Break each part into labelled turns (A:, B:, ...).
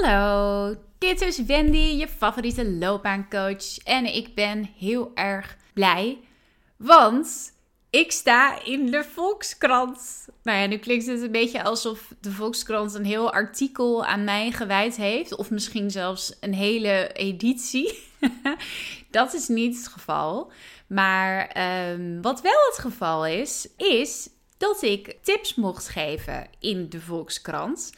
A: Hallo, dit is Wendy, je favoriete loopbaancoach. En ik ben heel erg blij, want ik sta in de Volkskrant. Nou ja, nu klinkt het een beetje alsof de Volkskrant een heel artikel aan mij gewijd heeft. Of misschien zelfs een hele editie. Dat is niet het geval. Maar ehm, wat wel het geval is, is dat ik tips mocht geven in de Volkskrant.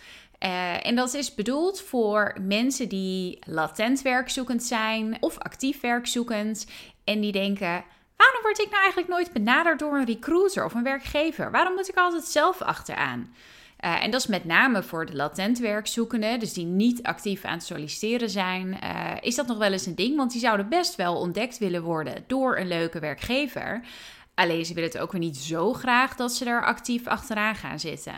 A: Uh, en dat is bedoeld voor mensen die latent werkzoekend zijn of actief werkzoekend. En die denken: waarom word ik nou eigenlijk nooit benaderd door een recruiter of een werkgever? Waarom moet ik altijd zelf achteraan? Uh, en dat is met name voor de latent werkzoekenden, dus die niet actief aan het solliciteren zijn, uh, is dat nog wel eens een ding, want die zouden best wel ontdekt willen worden door een leuke werkgever. Alleen ze willen het ook weer niet zo graag dat ze er actief achteraan gaan zitten.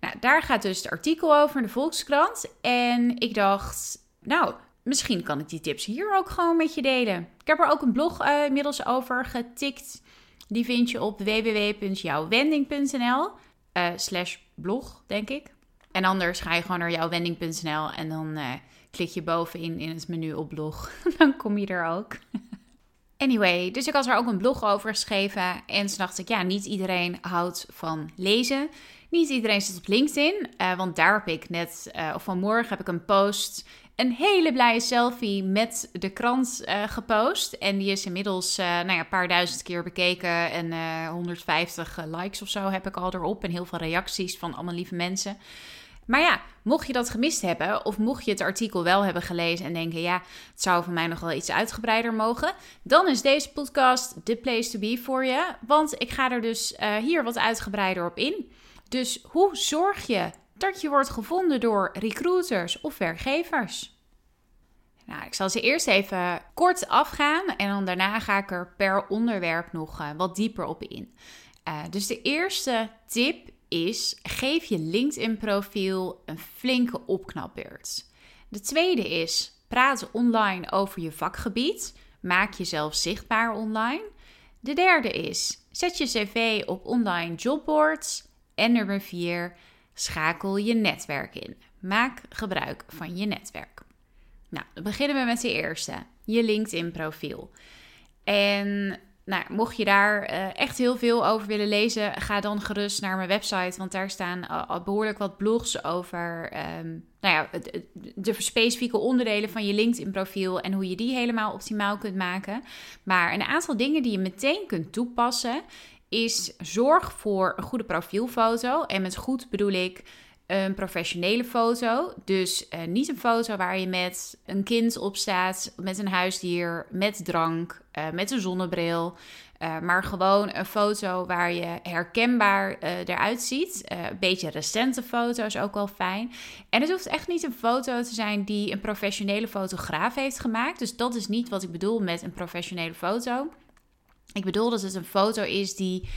A: Nou, daar gaat dus het artikel over in de Volkskrant. En ik dacht, nou, misschien kan ik die tips hier ook gewoon met je delen. Ik heb er ook een blog uh, inmiddels over getikt. Die vind je op www.jouwwending.nl uh, slash blog, denk ik. En anders ga je gewoon naar jouwwending.nl en dan uh, klik je bovenin in het menu op blog. dan kom je er ook. Anyway, dus ik had er ook een blog over geschreven. En toen dacht ik, ja, niet iedereen houdt van lezen. Niet iedereen zit op LinkedIn, uh, want daar heb ik net, uh, of vanmorgen heb ik een post, een hele blije selfie met de krant uh, gepost. En die is inmiddels nou ja, een paar duizend keer bekeken en 150 likes of zo heb ik al erop. En heel veel reacties van allemaal lieve mensen. Maar ja, mocht je dat gemist hebben, of mocht je het artikel wel hebben gelezen en denken, ja, het zou van mij nog wel iets uitgebreider mogen, dan is deze podcast de place to be voor je. Want ik ga er dus hier wat uitgebreider op in. Dus hoe zorg je dat je wordt gevonden door recruiters of werkgevers? Nou, ik zal ze eerst even kort afgaan en dan daarna ga ik er per onderwerp nog uh, wat dieper op in. Uh, dus de eerste tip is: geef je LinkedIn-profiel een flinke opknapbeurt. De tweede is: praat online over je vakgebied. Maak jezelf zichtbaar online. De derde is: zet je cv op online jobboards. En nummer 4, schakel je netwerk in. Maak gebruik van je netwerk. Nou, dan beginnen we met de eerste, je LinkedIn-profiel. En nou, mocht je daar uh, echt heel veel over willen lezen, ga dan gerust naar mijn website. Want daar staan al behoorlijk wat blogs over um, nou ja, de specifieke onderdelen van je LinkedIn-profiel en hoe je die helemaal optimaal kunt maken. Maar een aantal dingen die je meteen kunt toepassen, is zorg voor een goede profielfoto. En met goed bedoel ik een professionele foto. Dus uh, niet een foto waar je met een kind op staat, met een huisdier, met drank, uh, met een zonnebril. Uh, maar gewoon een foto waar je herkenbaar eruit ziet. een beetje recente foto's ook wel fijn. En het hoeft echt niet een foto te zijn die een professionele fotograaf heeft gemaakt. Dus dat is niet wat ik bedoel met een professionele foto. Ik bedoel dat het een foto is die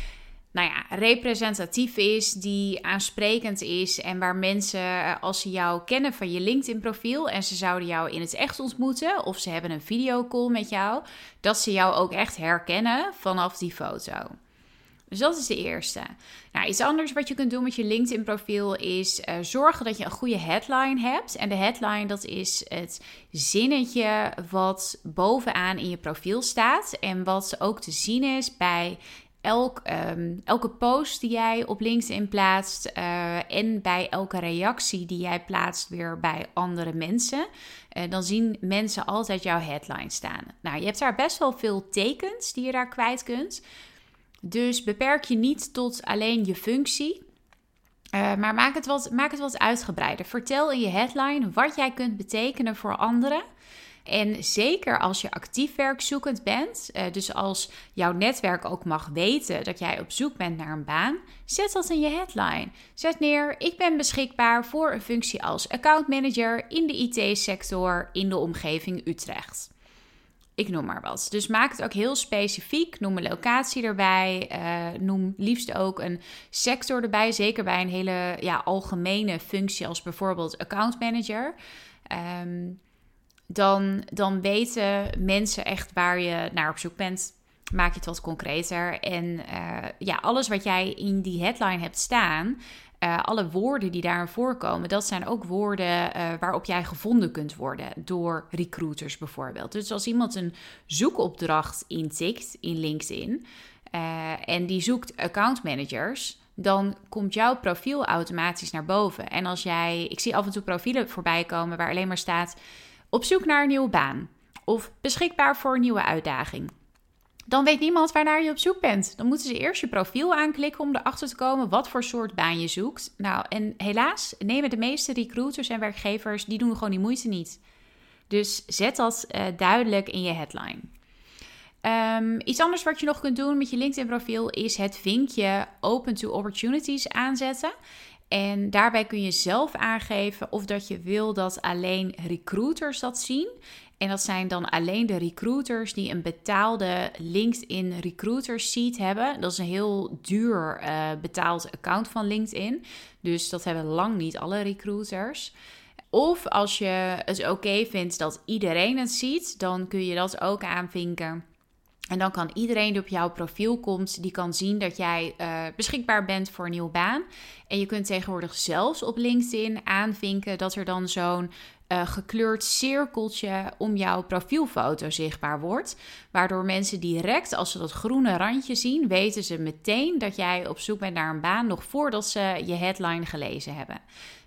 A: nou ja, representatief is, die aansprekend is en waar mensen, eh, als ze jou kennen van je LinkedIn-profiel en ze zouden jou in het echt ontmoeten of ze hebben een videocall met jou, dat ze jou ook echt herkennen vanaf die foto. Dus dat is de eerste. Nou, iets anders wat je kunt doen met je LinkedIn-profiel is uh, zorgen dat je een goede headline hebt. En de headline, dat is het zinnetje wat bovenaan in je profiel staat. En wat ook te zien is bij elk, um, elke post die jij op LinkedIn plaatst uh, en bij elke reactie die jij plaatst weer bij andere mensen, uh, dan zien mensen altijd jouw headline staan. Nou, je hebt daar best wel veel tekens die je daar kwijt kunt. Dus beperk je niet tot alleen je functie. Uh, maar maak het, wat, maak het wat uitgebreider. Vertel in je headline wat jij kunt betekenen voor anderen. En zeker als je actief werkzoekend bent, uh, dus als jouw netwerk ook mag weten dat jij op zoek bent naar een baan, zet dat in je headline. Zet neer: ik ben beschikbaar voor een functie als accountmanager in de IT-sector in de omgeving Utrecht. Ik noem maar wat. Dus maak het ook heel specifiek. Noem een locatie erbij. Uh, noem liefst ook een sector erbij. Zeker bij een hele ja, algemene functie als bijvoorbeeld account manager. Ehm, dan, dan weten mensen echt waar je naar op zoek bent. Maak je het wat concreter. En uh, ja, alles wat jij in die headline hebt staan, uh, alle woorden die daarin voorkomen, dat zijn ook woorden uh, waarop jij gevonden kunt worden door recruiters bijvoorbeeld. Dus als iemand een zoekopdracht intikt in LinkedIn uh, en die zoekt account managers, dan komt jouw profiel automatisch naar boven. En als jij, ik zie af en toe profielen voorbij komen waar alleen maar staat op zoek naar een nieuwe baan of beschikbaar voor een nieuwe uitdaging dan weet niemand waarnaar je op zoek bent. Dan moeten ze eerst je profiel aanklikken om erachter te komen wat voor soort baan je zoekt. Nou, en helaas nemen de meeste recruiters en werkgevers, die doen gewoon die moeite niet. Dus zet dat uh, duidelijk in je headline. Um, iets anders wat je nog kunt doen met je LinkedIn-profiel is het vinkje Open to Opportunities aanzetten. En daarbij kun je zelf aangeven of dat je wil dat alleen recruiters dat zien. En dat zijn dan alleen de recruiters die een betaalde LinkedIn recruiter seat hebben. Dat is een heel duur uh, betaald account van LinkedIn. Dus dat hebben lang niet alle recruiters. Of als je het oké vindt dat iedereen het ziet, dan kun je dat ook aanvinken. En dan kan iedereen die op jouw profiel komt, die kan zien dat jij uh, beschikbaar bent voor een nieuwe baan. En je kunt tegenwoordig zelfs op LinkedIn aanvinken dat er dan zo'n uh, gekleurd cirkeltje om jouw profielfoto zichtbaar wordt. Waardoor mensen direct, als ze dat groene randje zien, weten ze meteen dat jij op zoek bent naar een baan, nog voordat ze je headline gelezen hebben.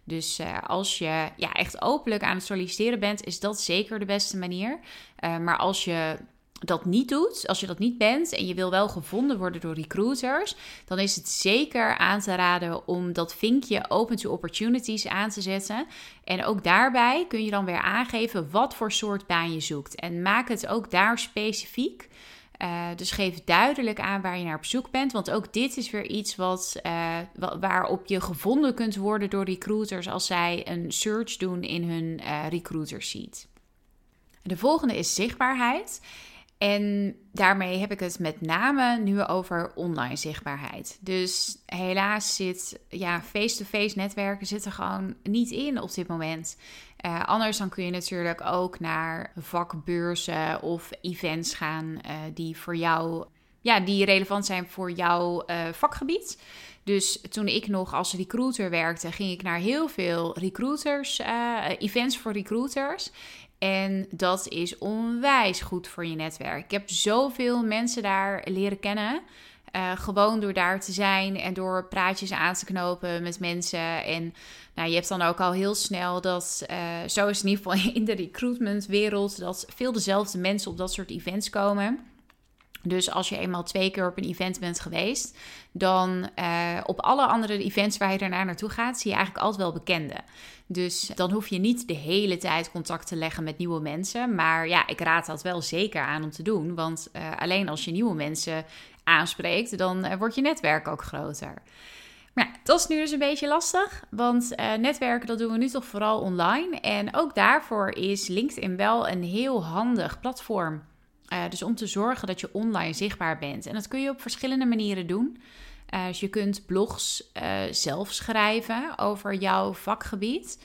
A: Dus uh, als je ja, echt openlijk aan het solliciteren bent, is dat zeker de beste manier. Maar als je dat niet doet, als je dat niet bent en je wil wel gevonden worden door recruiters, dan is het zeker aan te raden om dat vinkje open to opportunities aan te zetten. En ook daarbij kun je dan weer aangeven wat voor soort baan je zoekt. En maak het ook daar specifiek. Uh, dus geef duidelijk aan waar je naar op zoek bent. Want ook dit is weer iets wat, uh, waarop je gevonden kunt worden door recruiters als zij een search doen in hun uh, recruiter sheet. De volgende is zichtbaarheid. En daarmee heb ik het met name nu over online zichtbaarheid. Dus helaas zit ja, face-to-face netwerken zitten gewoon niet in op dit moment. Uh, anders dan kun je natuurlijk ook naar vakbeurzen of events gaan uh, die voor jou, ja, die relevant zijn voor jouw uh, vakgebied. Dus toen ik nog als recruiter werkte, ging ik naar heel veel recruiters, events voor recruiters. En dat is onwijs goed voor je netwerk. Ik heb zoveel mensen daar leren kennen. Uh, gewoon door daar te zijn en door praatjes aan te knopen met mensen. En nou, je hebt dan ook al heel snel dat, uh, zo is het in ieder geval in de recruitmentwereld, dat veel dezelfde mensen op dat soort events komen. Dus als je eenmaal twee keer op een event bent geweest, dan uh, op alle andere events waar je daarna naartoe gaat, zie je eigenlijk altijd wel bekenden. Dus dan hoef je niet de hele tijd contact te leggen met nieuwe mensen. Maar ja, ik raad dat wel zeker aan om te doen. Want uh, alleen als je nieuwe mensen aanspreekt, dan uh, wordt je netwerk ook groter. Ja, dat is nu dus een beetje lastig, want netwerken dat doen we nu toch vooral online. En ook daarvoor is LinkedIn wel een heel handig platform. Uh, dus om te zorgen dat je online zichtbaar bent. En dat kun je op verschillende manieren doen. Uh, dus je kunt blogs uh, zelf schrijven over jouw vakgebied.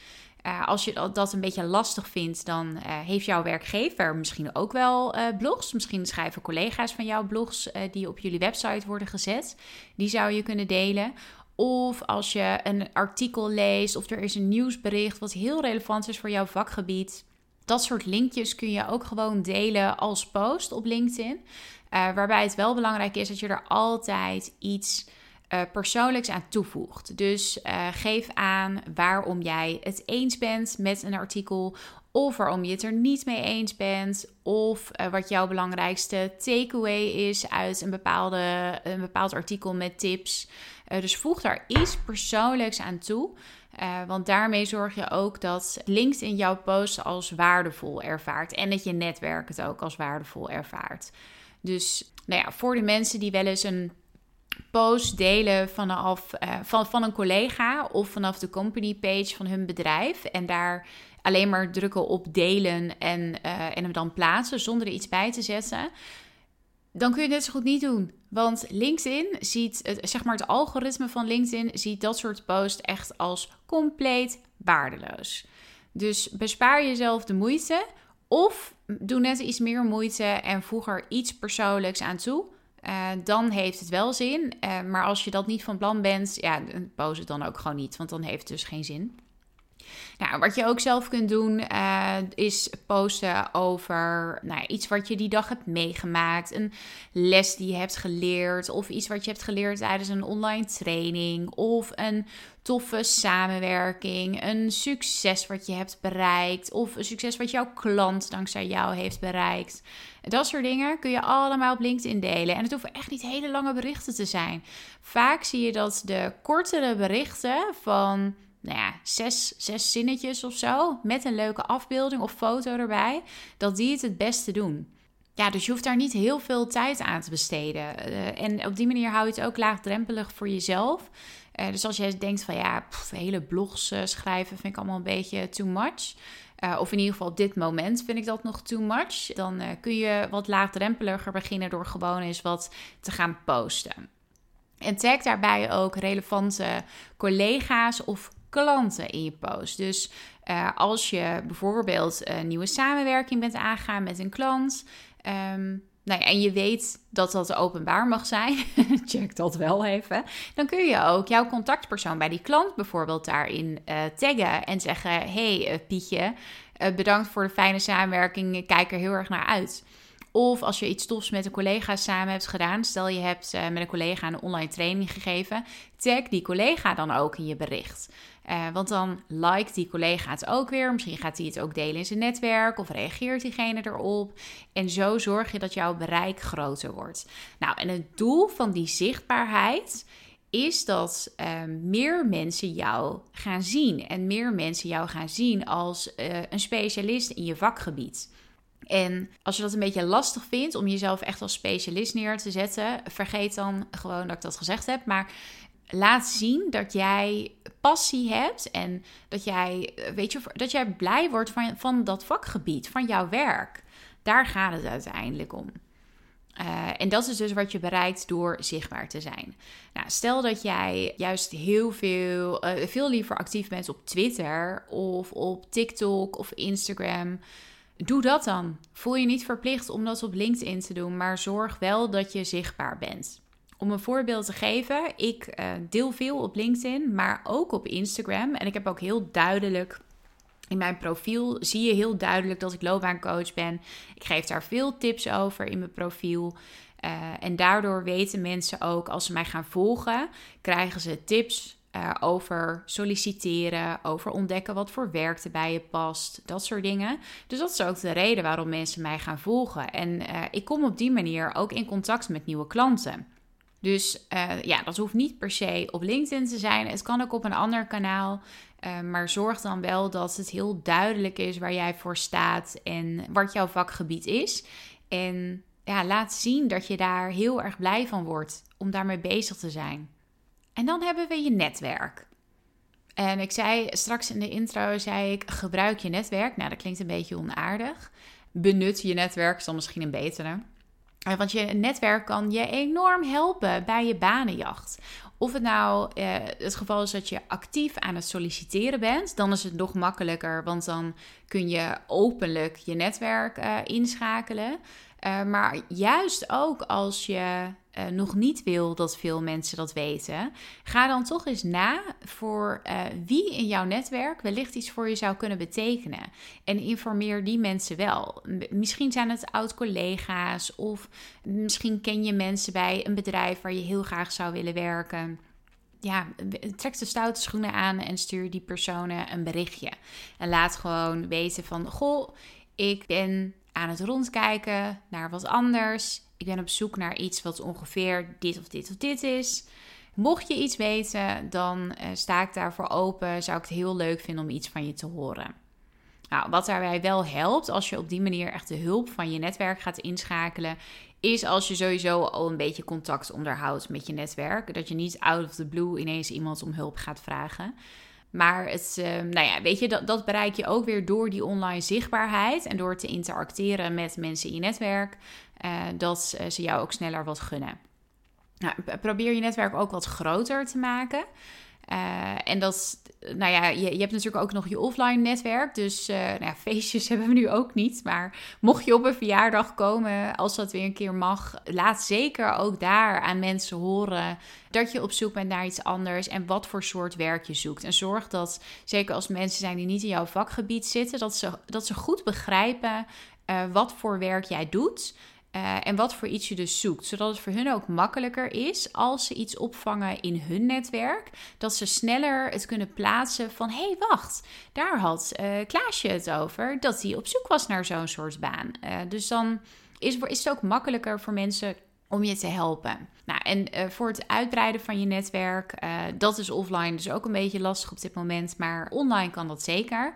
A: Als je dat een beetje lastig vindt, dan heeft jouw werkgever misschien ook wel blogs. Misschien schrijven collega's van jou blogs die op jullie website worden gezet. Die zou je kunnen delen. Of als je een artikel leest of er is een nieuwsbericht wat heel relevant is voor jouw vakgebied. Dat soort linkjes kun je ook gewoon delen als post op LinkedIn. Uh, waarbij het wel belangrijk is dat je er altijd iets uh, persoonlijks aan toevoegt. Dus uh, geef aan waarom jij het eens bent met een artikel. Of waarom je het er niet mee eens bent. Of wat jouw belangrijkste takeaway is uit een, bepaalde, een bepaald artikel met tips. dus voeg daar iets persoonlijks aan toe. Uh, want daarmee zorg je ook dat LinkedIn jouw post als waardevol ervaart. En dat je netwerk het ook als waardevol ervaart. Dus nou ja, voor de mensen die wel eens een post delen vanaf, uh, van, van een collega of vanaf de company page van hun bedrijf. En daar alleen maar drukken op delen en, uh, en hem dan plaatsen zonder er iets bij te zetten. Dan kun je het net zo goed niet doen. Want LinkedIn ziet, het, zeg maar het algoritme van LinkedIn ziet dat soort posts echt als compleet waardeloos. Dus bespaar jezelf de moeite of doe net iets meer moeite en voeg er iets persoonlijks aan toe. Uh, dan heeft het wel zin. Uh, maar als je dat niet van plan bent, ja, post het dan ook gewoon niet. Want dan heeft het dus geen zin. Nou, wat je ook zelf kunt doen, uh, is posten over nou, iets wat je die dag hebt meegemaakt. Een les die je hebt geleerd. Of iets wat je hebt geleerd tijdens een online training. Of een toffe samenwerking. Een succes wat je hebt bereikt. Of een succes wat jouw klant dankzij jou heeft bereikt. Dat soort dingen kun je allemaal op LinkedIn delen. En het hoeven echt niet hele lange berichten te zijn. Vaak zie je dat de kortere berichten van nou ja, zes, zes zinnetjes of zo, met een leuke afbeelding of foto erbij, dat die het het beste doen. Ja, dus je hoeft daar niet heel veel tijd aan te besteden. Uh, en op die manier hou je het ook laagdrempelig voor jezelf. Uh, dus als jij denkt van ja, hele blogs uh, schrijven vind ik allemaal een beetje too much. of in ieder geval op dit moment vind ik dat nog too much. Dan kun je wat laagdrempeliger beginnen door gewoon eens wat te gaan posten. En tag daarbij ook relevante collega's of klanten in je post. Dus uh, als je bijvoorbeeld een nieuwe samenwerking bent aangegaan met een klant. Um, nou ja, en je weet dat dat openbaar mag zijn, check dat wel even. Dan kun je ook jouw contactpersoon bij die klant bijvoorbeeld daarin uh, taggen en zeggen: Hey uh, Pietje, bedankt voor de fijne samenwerking, ik kijk er heel erg naar uit. Of als je iets tofs met een collega samen hebt gedaan. Stel je hebt met een collega een online training gegeven. Tag die collega dan ook in je bericht. Uh, want dan liked die collega het ook weer. Misschien gaat hij het ook delen in zijn netwerk of reageert diegene erop. En zo zorg je dat jouw bereik groter wordt. Nou, en het doel van die zichtbaarheid is dat uh, meer mensen jou gaan zien. En meer mensen jou gaan zien als uh, een specialist in je vakgebied. En als je dat een beetje lastig vindt om jezelf echt als specialist neer te zetten, vergeet dan gewoon dat ik dat gezegd heb. Maar laat zien dat jij passie hebt en dat jij, weet je, dat jij blij wordt van, van dat vakgebied, van jouw werk. Daar gaat het uiteindelijk om. Uh, en dat is dus wat je bereikt door zichtbaar te zijn. Nou, stel dat jij juist heel veel, uh, veel liever actief bent op Twitter of op TikTok of Instagram. Doe dat dan. Voel je niet verplicht om dat op LinkedIn te doen, maar zorg wel dat je zichtbaar bent. Om een voorbeeld te geven, ik uh, deel veel op LinkedIn, maar ook op Instagram. En ik heb ook heel duidelijk in mijn profiel zie je heel duidelijk dat ik loopbaancoach ben. Ik geef daar veel tips over in mijn profiel. Uh, en daardoor weten mensen ook, als ze mij gaan volgen, krijgen ze tips uh, over solliciteren, over ontdekken wat voor werk er bij je past, dat soort dingen. Dus dat is ook de reden waarom mensen mij gaan volgen. En ik kom op die manier ook in contact met nieuwe klanten. Dus uh, ja, dat hoeft niet per se op LinkedIn te zijn. Het kan ook op een ander kanaal. maar zorg dan wel dat het heel duidelijk is waar jij voor staat en wat jouw vakgebied is. En ja, laat zien dat je daar heel erg blij van wordt om daarmee bezig te zijn. En dan hebben we je netwerk. En ik zei straks in de intro, zei ik, gebruik je netwerk. Nou, dat klinkt een beetje onaardig. Benut je netwerk is dan misschien een betere. Eh, want je netwerk kan je enorm helpen bij je banenjacht. Of het nou eh, het geval is dat je actief aan het solliciteren bent, dan is het nog makkelijker, want dan kun je openlijk je netwerk uh, inschakelen. Uh, maar juist ook als je uh, nog niet wil dat veel mensen dat weten, ga dan toch eens na voor uh, wie in jouw netwerk wellicht iets voor je zou kunnen betekenen. En informeer die mensen wel. Misschien zijn het oud-collega's of misschien ken je mensen bij een bedrijf waar je heel graag zou willen werken. Ja, trek de stoute schoenen aan en stuur die personen een berichtje. En laat gewoon weten van, goh, ik ben aan het rondkijken naar wat anders. Ik ben op zoek naar iets wat ongeveer dit of dit of dit is. Mocht je iets weten, dan sta ik daarvoor open. Zou ik het heel leuk vinden om iets van je te horen. Nou, wat daarbij wel helpt, als je op die manier echt de hulp van je netwerk gaat inschakelen, is als je sowieso al een beetje contact onderhoudt met je netwerk. Dat je niet out of the blue ineens iemand om hulp gaat vragen. Maar het, uh, nou ja, weet je, dat, dat bereik je ook weer door die online zichtbaarheid en door te interacteren met mensen in je netwerk, uh, dat uh, ze jou ook sneller wat gunnen. Nou, probeer je netwerk ook wat groter te maken. Uh, en dat, nou ja, je, je, hebt natuurlijk ook nog je offline netwerk. Dus uh, nou ja, feestjes hebben we nu ook niet. Maar mocht je op een verjaardag komen, als dat weer een keer mag, laat zeker ook daar aan mensen horen dat je op zoek bent naar iets anders en wat voor soort werk je zoekt. En zorg dat, zeker als mensen zijn die niet in jouw vakgebied zitten, dat ze, dat ze goed begrijpen uh, wat voor werk jij doet. Uh, en wat voor iets je dus zoekt. Zodat het voor hun ook makkelijker is als ze iets opvangen in hun netwerk. Dat ze sneller het kunnen plaatsen van: hé, hey, wacht, daar had uh, Klaasje het over. Dat hij op zoek was naar zo'n soort baan. Uh, dus dan is, is het ook makkelijker voor mensen om je te helpen. Nou, en voor het uitbreiden van je netwerk, dat is offline dus ook een beetje lastig op dit moment. Maar online kan dat zeker.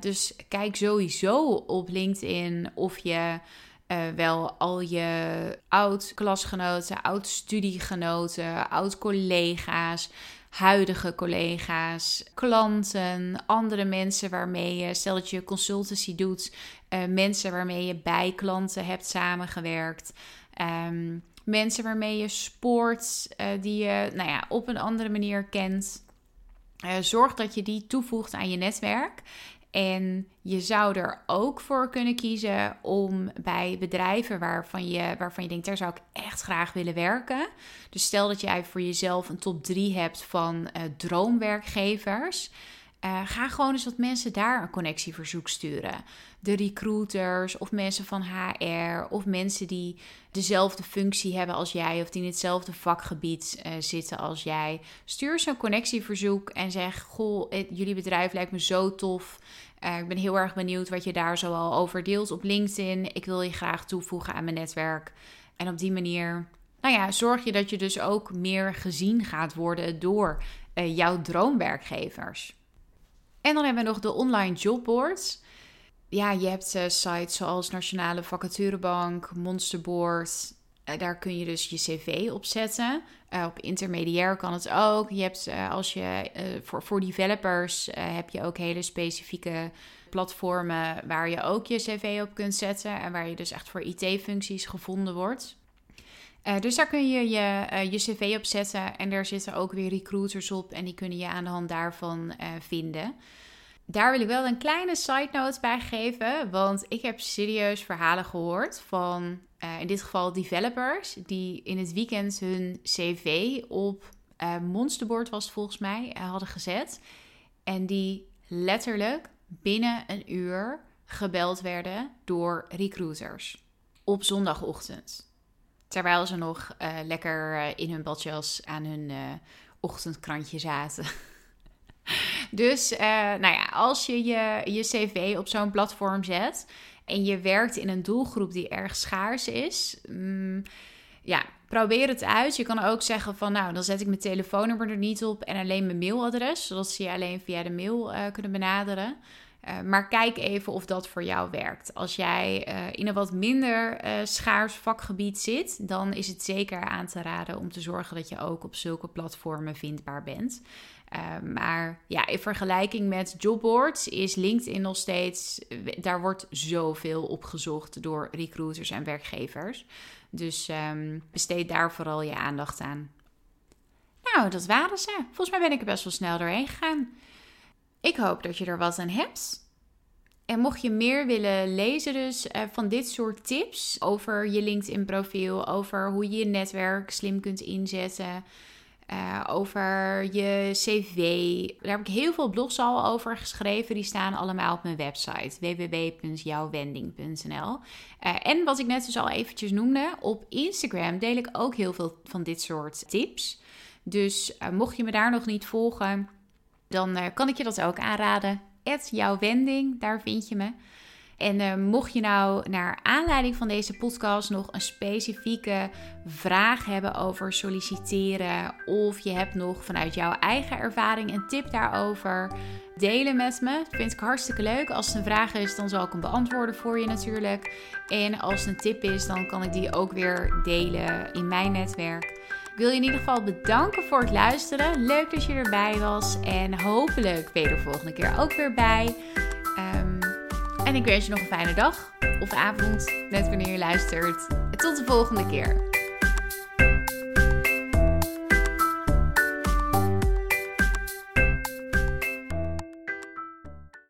A: dus kijk sowieso op LinkedIn of je uh, wel al je oud-klasgenoten, oud-studiegenoten, oud-collega's, huidige collega's, klanten, andere mensen waarmee je, stel dat je consultancy doet, uh, mensen waarmee je bij klanten hebt samengewerkt. Um, mensen waarmee je sport, uh, die je nou ja, op een andere manier kent. Zorg dat je die toevoegt aan je netwerk. En je zou er ook voor kunnen kiezen om bij bedrijven waarvan je, waarvan je denkt, daar zou ik echt graag willen werken. Dus stel dat jij voor jezelf een top 3 hebt van uh, droomwerkgevers. Uh, ga gewoon eens wat mensen daar een connectieverzoek sturen. De recruiters of mensen van HR of mensen die dezelfde functie hebben als jij of die in hetzelfde vakgebied uh, zitten als jij. Stuur zo'n connectieverzoek en zeg: Goh, jullie bedrijf lijkt me zo tof. Ik ben heel erg benieuwd wat je daar zoal over deelt op LinkedIn. Ik wil je graag toevoegen aan mijn netwerk. En op die manier, nou ja, zorg je dat je dus ook meer gezien gaat worden door jouw droomwerkgevers. En dan hebben we nog de online jobboards. Ja, je hebt uh, sites zoals Nationale Vacaturebank, Monsterboard. Uh, daar kun je dus je cv op zetten. Uh, op intermediair kan het ook. Je hebt als je voor developers heb je ook hele specifieke platformen waar je ook je cv op kunt zetten. En waar je dus echt voor IT-functies gevonden wordt. Uh, dus daar kun je je, uh, je cv op zetten en daar zitten ook weer recruiters op en die kunnen je aan de hand daarvan uh, vinden. Daar wil ik wel een kleine side note bij geven, want ik heb serieus verhalen gehoord van in dit geval developers die in het weekend hun cv op Monsterboard was volgens mij hadden gezet en die letterlijk binnen een uur gebeld werden door recruiters op zondagochtend. Terwijl ze nog uh, lekker uh, in hun badjas aan hun uh, ochtendkrantje zaten. dus nou ja, als je je, je cv op zo'n platform zet en je werkt in een doelgroep die erg schaars is, mm, ja, probeer het uit. Je kan ook zeggen van, nou, dan zet ik mijn telefoonnummer er niet op en alleen mijn mailadres, zodat ze je alleen via de mail kunnen benaderen. Uh, maar kijk even of dat voor jou werkt. Als jij uh, in een wat minder uh, schaars vakgebied zit, dan is het zeker aan te raden om te zorgen dat je ook op zulke platformen vindbaar bent. maar ja, in vergelijking met jobboards is LinkedIn nog steeds, daar wordt zoveel op gezocht door recruiters en werkgevers. Dus um, besteed daar vooral je aandacht aan. Nou, dat waren ze. Volgens mij ben ik er best wel snel doorheen gegaan. Ik hoop dat je er wat aan hebt. En mocht je meer willen lezen dus uh, van dit soort tips over je LinkedIn profiel, over hoe je je netwerk slim kunt inzetten, uh, over je cv. Daar heb ik heel veel blogs al over geschreven. Die staan allemaal op mijn website www.jouwwending.nl. Eh, en wat ik net dus al eventjes noemde, op Instagram deel ik ook heel veel van dit soort tips. Dus mocht je me daar nog niet volgen, dan uh, kan ik je dat ook aanraden. Ed jouw wending, daar vind je me. En uh, mocht je nou naar aanleiding van deze podcast nog een specifieke vraag hebben over solliciteren, of je hebt nog vanuit jouw eigen ervaring een tip daarover, delen met me. Dat vind ik hartstikke leuk. Als het een vraag is, dan zal ik hem beantwoorden voor je natuurlijk. En als het een tip is, dan kan ik die ook weer delen in mijn netwerk. Wil je in ieder geval bedanken voor het luisteren. Leuk dat je erbij was. En hopelijk ben je er volgende keer ook weer bij. Um, en ik wens je nog een fijne dag of avond, net wanneer je luistert. Tot de volgende keer.